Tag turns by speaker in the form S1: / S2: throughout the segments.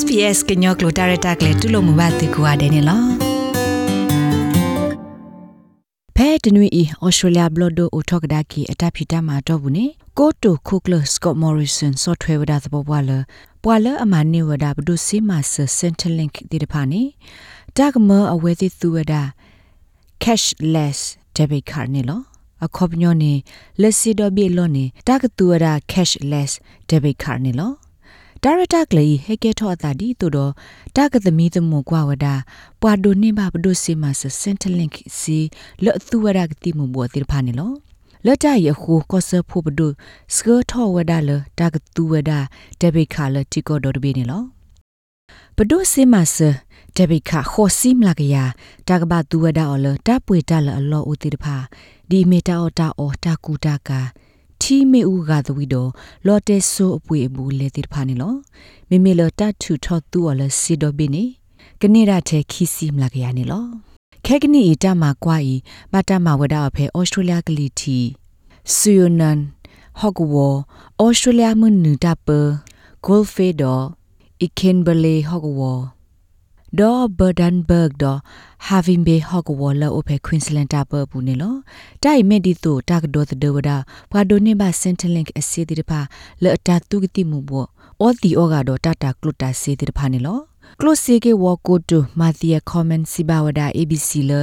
S1: SPS ကညောကလိုတာရတာကလေတူလို့မဘာတေကွာတယ်နော်ဖဲတနွေဤဩစတြေးလျဘလော့ဒိုအိုထောက်ဒါကီအတဖီတာမှာတော့ဘူးနေကိုတိုခုကလစကော့မော်ရီဆန်ဆော့ထွဲဝဒါသဘောပွာလပွာလအမနေဝဒါဘဒုစီမာဆစင်တလင့်ဒီတဖာနေတာကမအဝဲသိသူဝဒါ cashless debit card နေလောအခုပညောနေလက်စီဒိုဘီလောနေတာကတူဝဒါ cashless debit card နေလော ဒါရတာကလေးဟေကေထောအတာဒီတူတော့တာကသမီသမကွာဝဒါပွာဒိုနေဘာဘဒိုစီမဆစင်တလင့်စီလောသူဝဒါကတိမဘောတိဖာနေလောလတ်တရခုကောဆဖို့ဘဒုစကထောဝဒါလတာကတူဝဒါဒေဘိခါလတီကိုဒိုဒဘီနေလောဘဒုစီမဆဒေဘိခါခိုစီမလာကရတာကဘာတူဝဒါအော်လတာပွေတလအလောဦးတိတဖာဒီမီတာအော်တာအော်တာကူတာကာ ချီမေဦးကသဝီတော့လော်တဲဆိုအပွေအဘူးလေတိဖာနေလောမိမိလတထူထောသူော်လစီဒိုဘီနေကနေရတဲ့ခီစီမလာကရနေလောခဲကနီအတမှာကွာဤမတမဝဒအဖေဩစတြေးလျကလီတီဆူယနန်ဟော့ကဝဩစတြေးလျမွန်နူတပဂိုလ်ဖေဒိုအီခင်ဘလေဟော့ကဝ ဒေါ်ဘာဒန်ဘတ်ဒေါ်ဟာဗင်ဘေဟော့ကဝလာအိုဖေကွင်းစလန်တာပပူနေလောတိုင်မေဒီတိုတာကဒေါ်ဒဝဒါဘာဒိုနေဘာစင်တလင့်အစီဒီတဖာလေအတာတူကတိမှုဘောအော်တီအောဂါဒေါ်တာတာကလုတာစီဒီတဖာနေလော close ke wo ko to mathia comment sibawada abc le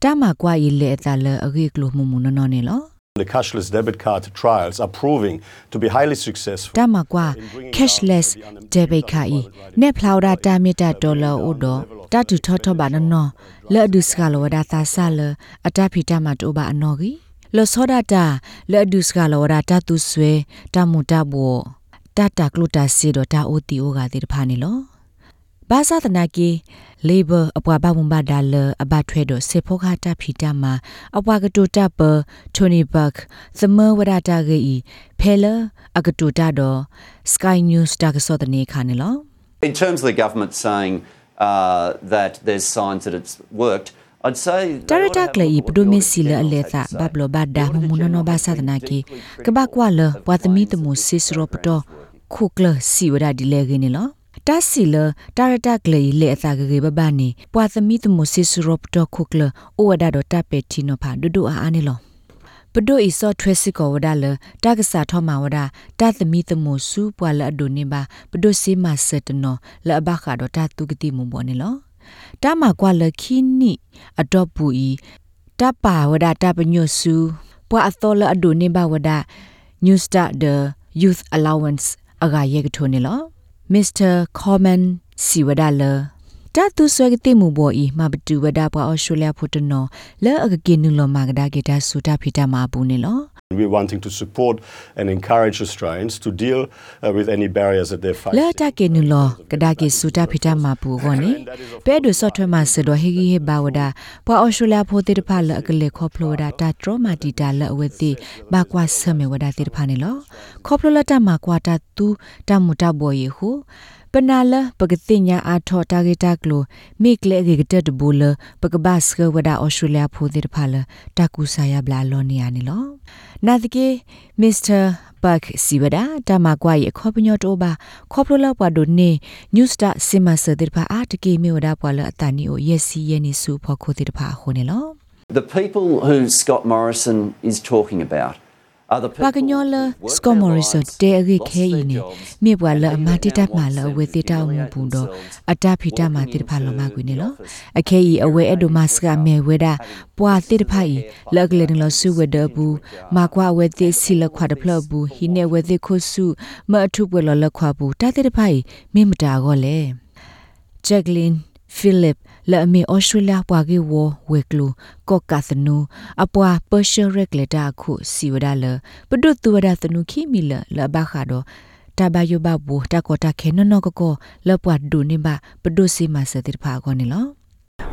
S1: tama kwa yi le ta le age klo mu mu no no ne lo
S2: The cashless debit card trials are proving to be highly successful.
S1: Tama kwa cashless debit card i ne phlauda ta mita dollar o do ta tu tho tho ba no no le adu ska lo da ta sa le ata phi ta ma to ba ano gi lo soda ta le adu ska lo da ta tu swe ta mu ta bo ta ta klo ta si do ta o ti o ga ti ta pha ni lo ဘာသာတနာကီ labor အပွားဘဝမဒါလအဘထွဲတော့စေဖောခတာဖီတာမှာအပွားကတူတာပတိုနီဘတ်သမဝရတာဂီဖဲလအကတူတာတော့ Sky News တာကစောတနေခါနေလော
S3: In terms of the government saying uh, that there's signs that it's worked I'd say
S1: တာရတာကလေးပဒိုမီစီလအလေသာဘဘလဘဒါမမုနနောဘာသာတနာကီကဘကွာလပွာသမီတမစစ်စရောပတော့ခုကလစီဝဒဒီလေဂင်းလော တာစီလတာရတာကလေးလေအသာကလေးဘဘနီပွာသမီတမစစ်စရောပတော့ခုကလအိုဝဒါတော့တပက်တီနောဖာဒုဒုအာအာနေလောပဒိုအီဆော့ထွဲစစ်ကောဝဒါလတာကစားထောမှာဝဒါတာသမီတမဆူပွာလအဒိုနေပါပဒိုစီမဆက်တနောလဘခါတော့တာတုကတိမဘောနေလောတာမကွာလခီနီအတော့ပူဤတပါဝဒတပညွဆူပွာအသောလအဒိုနေပါဝဒ New Start the Youth Allowance အဂါယေကထိုနေလော Mr. Common Siwadala တတူဆွဲကတိမှုဘောဤမဘတူဝဒပွားအော်စတြေးလျဖို့တနော်လဲအကကိနုလောမာကဒါကေတာဆူတာဖီတာမာဘူးနေလော
S2: We're wanting to support and encourage Australians to deal uh, with any barriers that they face.
S1: လဲတာကေနုလောကဒါကေဆူတာဖီတာမာဘူးကောနေပဲဒုဆော့ထွဲမှာဆဒိုဟီဂီဟေဘာဝဒပွာအော်စတြေးလျဖို့တေတဖာလအကလေခေါဖလိုဒါတာထရမာတီတာလအဝဲတိဘာကွာဆမေဝဒတေတဖာနေ လောခေါဖလိုလတာမာကွာတာတူတမူတာဘောယေဟုပနာလပကတိညာအာထောတာဂေတာကလိုမိကလေဂေတတဘူလပကဘတ်စကဝဒါအော်စတြေးလျဖိုဒီတဖာလတကူဆာယဘလာလောနီယာနီလောနာတကေမစ္စတာဘတ်စီဝဒါတမကွာရခေါပညောတိုဘာခေါပလိုလာပွားဒိုနေညူစတာစီမဆဒီတဖာအာတကေမေဝဒါပွာလအတန်နီအိုယက်စီယနီဆူဖောခိုဒီတဖာဟိုနေလော
S3: The people who Scott Morrison is talking about
S1: ပါကညောလစကောမော်ရီဆတ်တဲအဂိခဲဤနေမြေပွာလအမတိတတ်မှလအဝေတိတောင်းမှုဘူးတော့အတဖိတမတိတဖာလောမကွေနေလောအခဲဤအဝဲအဒိုမတ်စကမေဝဲတာပွာတိတဖာဤလက်ကလေးလောဆုဝဒဘူးမကွာဝဲတိစီလခွာတဖလဘူးဟိနေဝဲတိခုဆုမအထုပွေလောလခွာဘူးတတိတဖာဤမိမတာကောလေဂျက်လင်း ဖိလစ်လာမီဩစတြေးလျပွားကေဝဝေကလူကော့ကာသနူအပွားပါရှယ်ရက်လက်တာခုစီဝဒါလပဒုတူဝဒါသနုခိမီလလဘခါတော့တဘယဘဘူတကောတာခေနနောကကောလပွားဒူနေပါပဒုစီမစတိဖာကောနေလော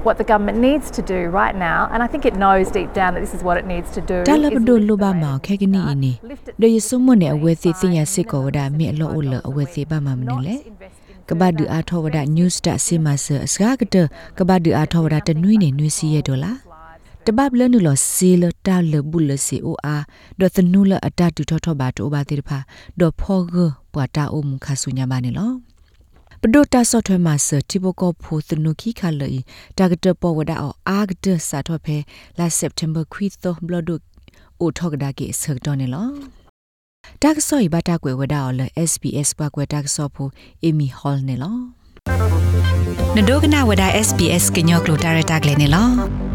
S4: what the government needs to do right now and i think it knows deep down that this is what it needs to do
S1: တလဘဒိုလိုဘာမောခဲကနီအင်းဒေယဆုမွနဲ့အဝဲစီတင်ရစစ်ကောဝဒါမြေအလောအိုလအဝဲစီပါမမနေလေ ကဘာဒူအာထောဝဒ news star စီမဆအစကားကတကဘာဒူအာထောဝဒတနွိနေနွိစီရဒေါ်လာတဘဘလနုလစီလတာလဘူလစီအိုအာဒေါ်သနုလအတတူထောထောဘာတိုဘာတိဖာဒေါ်ဖောဂပွာတာအိုမခါဆုညာမနေလောပဒိုတာဆော့ထွဲမှာစတီဘကောဖိုသနုခိခါလေတာဂတပေါ်ဝဒါအောအာဂဒစာထွဲဖဲလာစက်တမ်ဘာခွီသောဘလဒုအိုထောက်ဒါကေဆက်တော်နေလော တာကဆော့ဘတာကွယ်ဝဒါအော်လေ SBS ဘကွယ်တာကဆော့ဖိုအီမီဟောလ်နေလောနဒိုကနာဝဒါ SBS ကညောကလိုတာရတာကလေးနေလော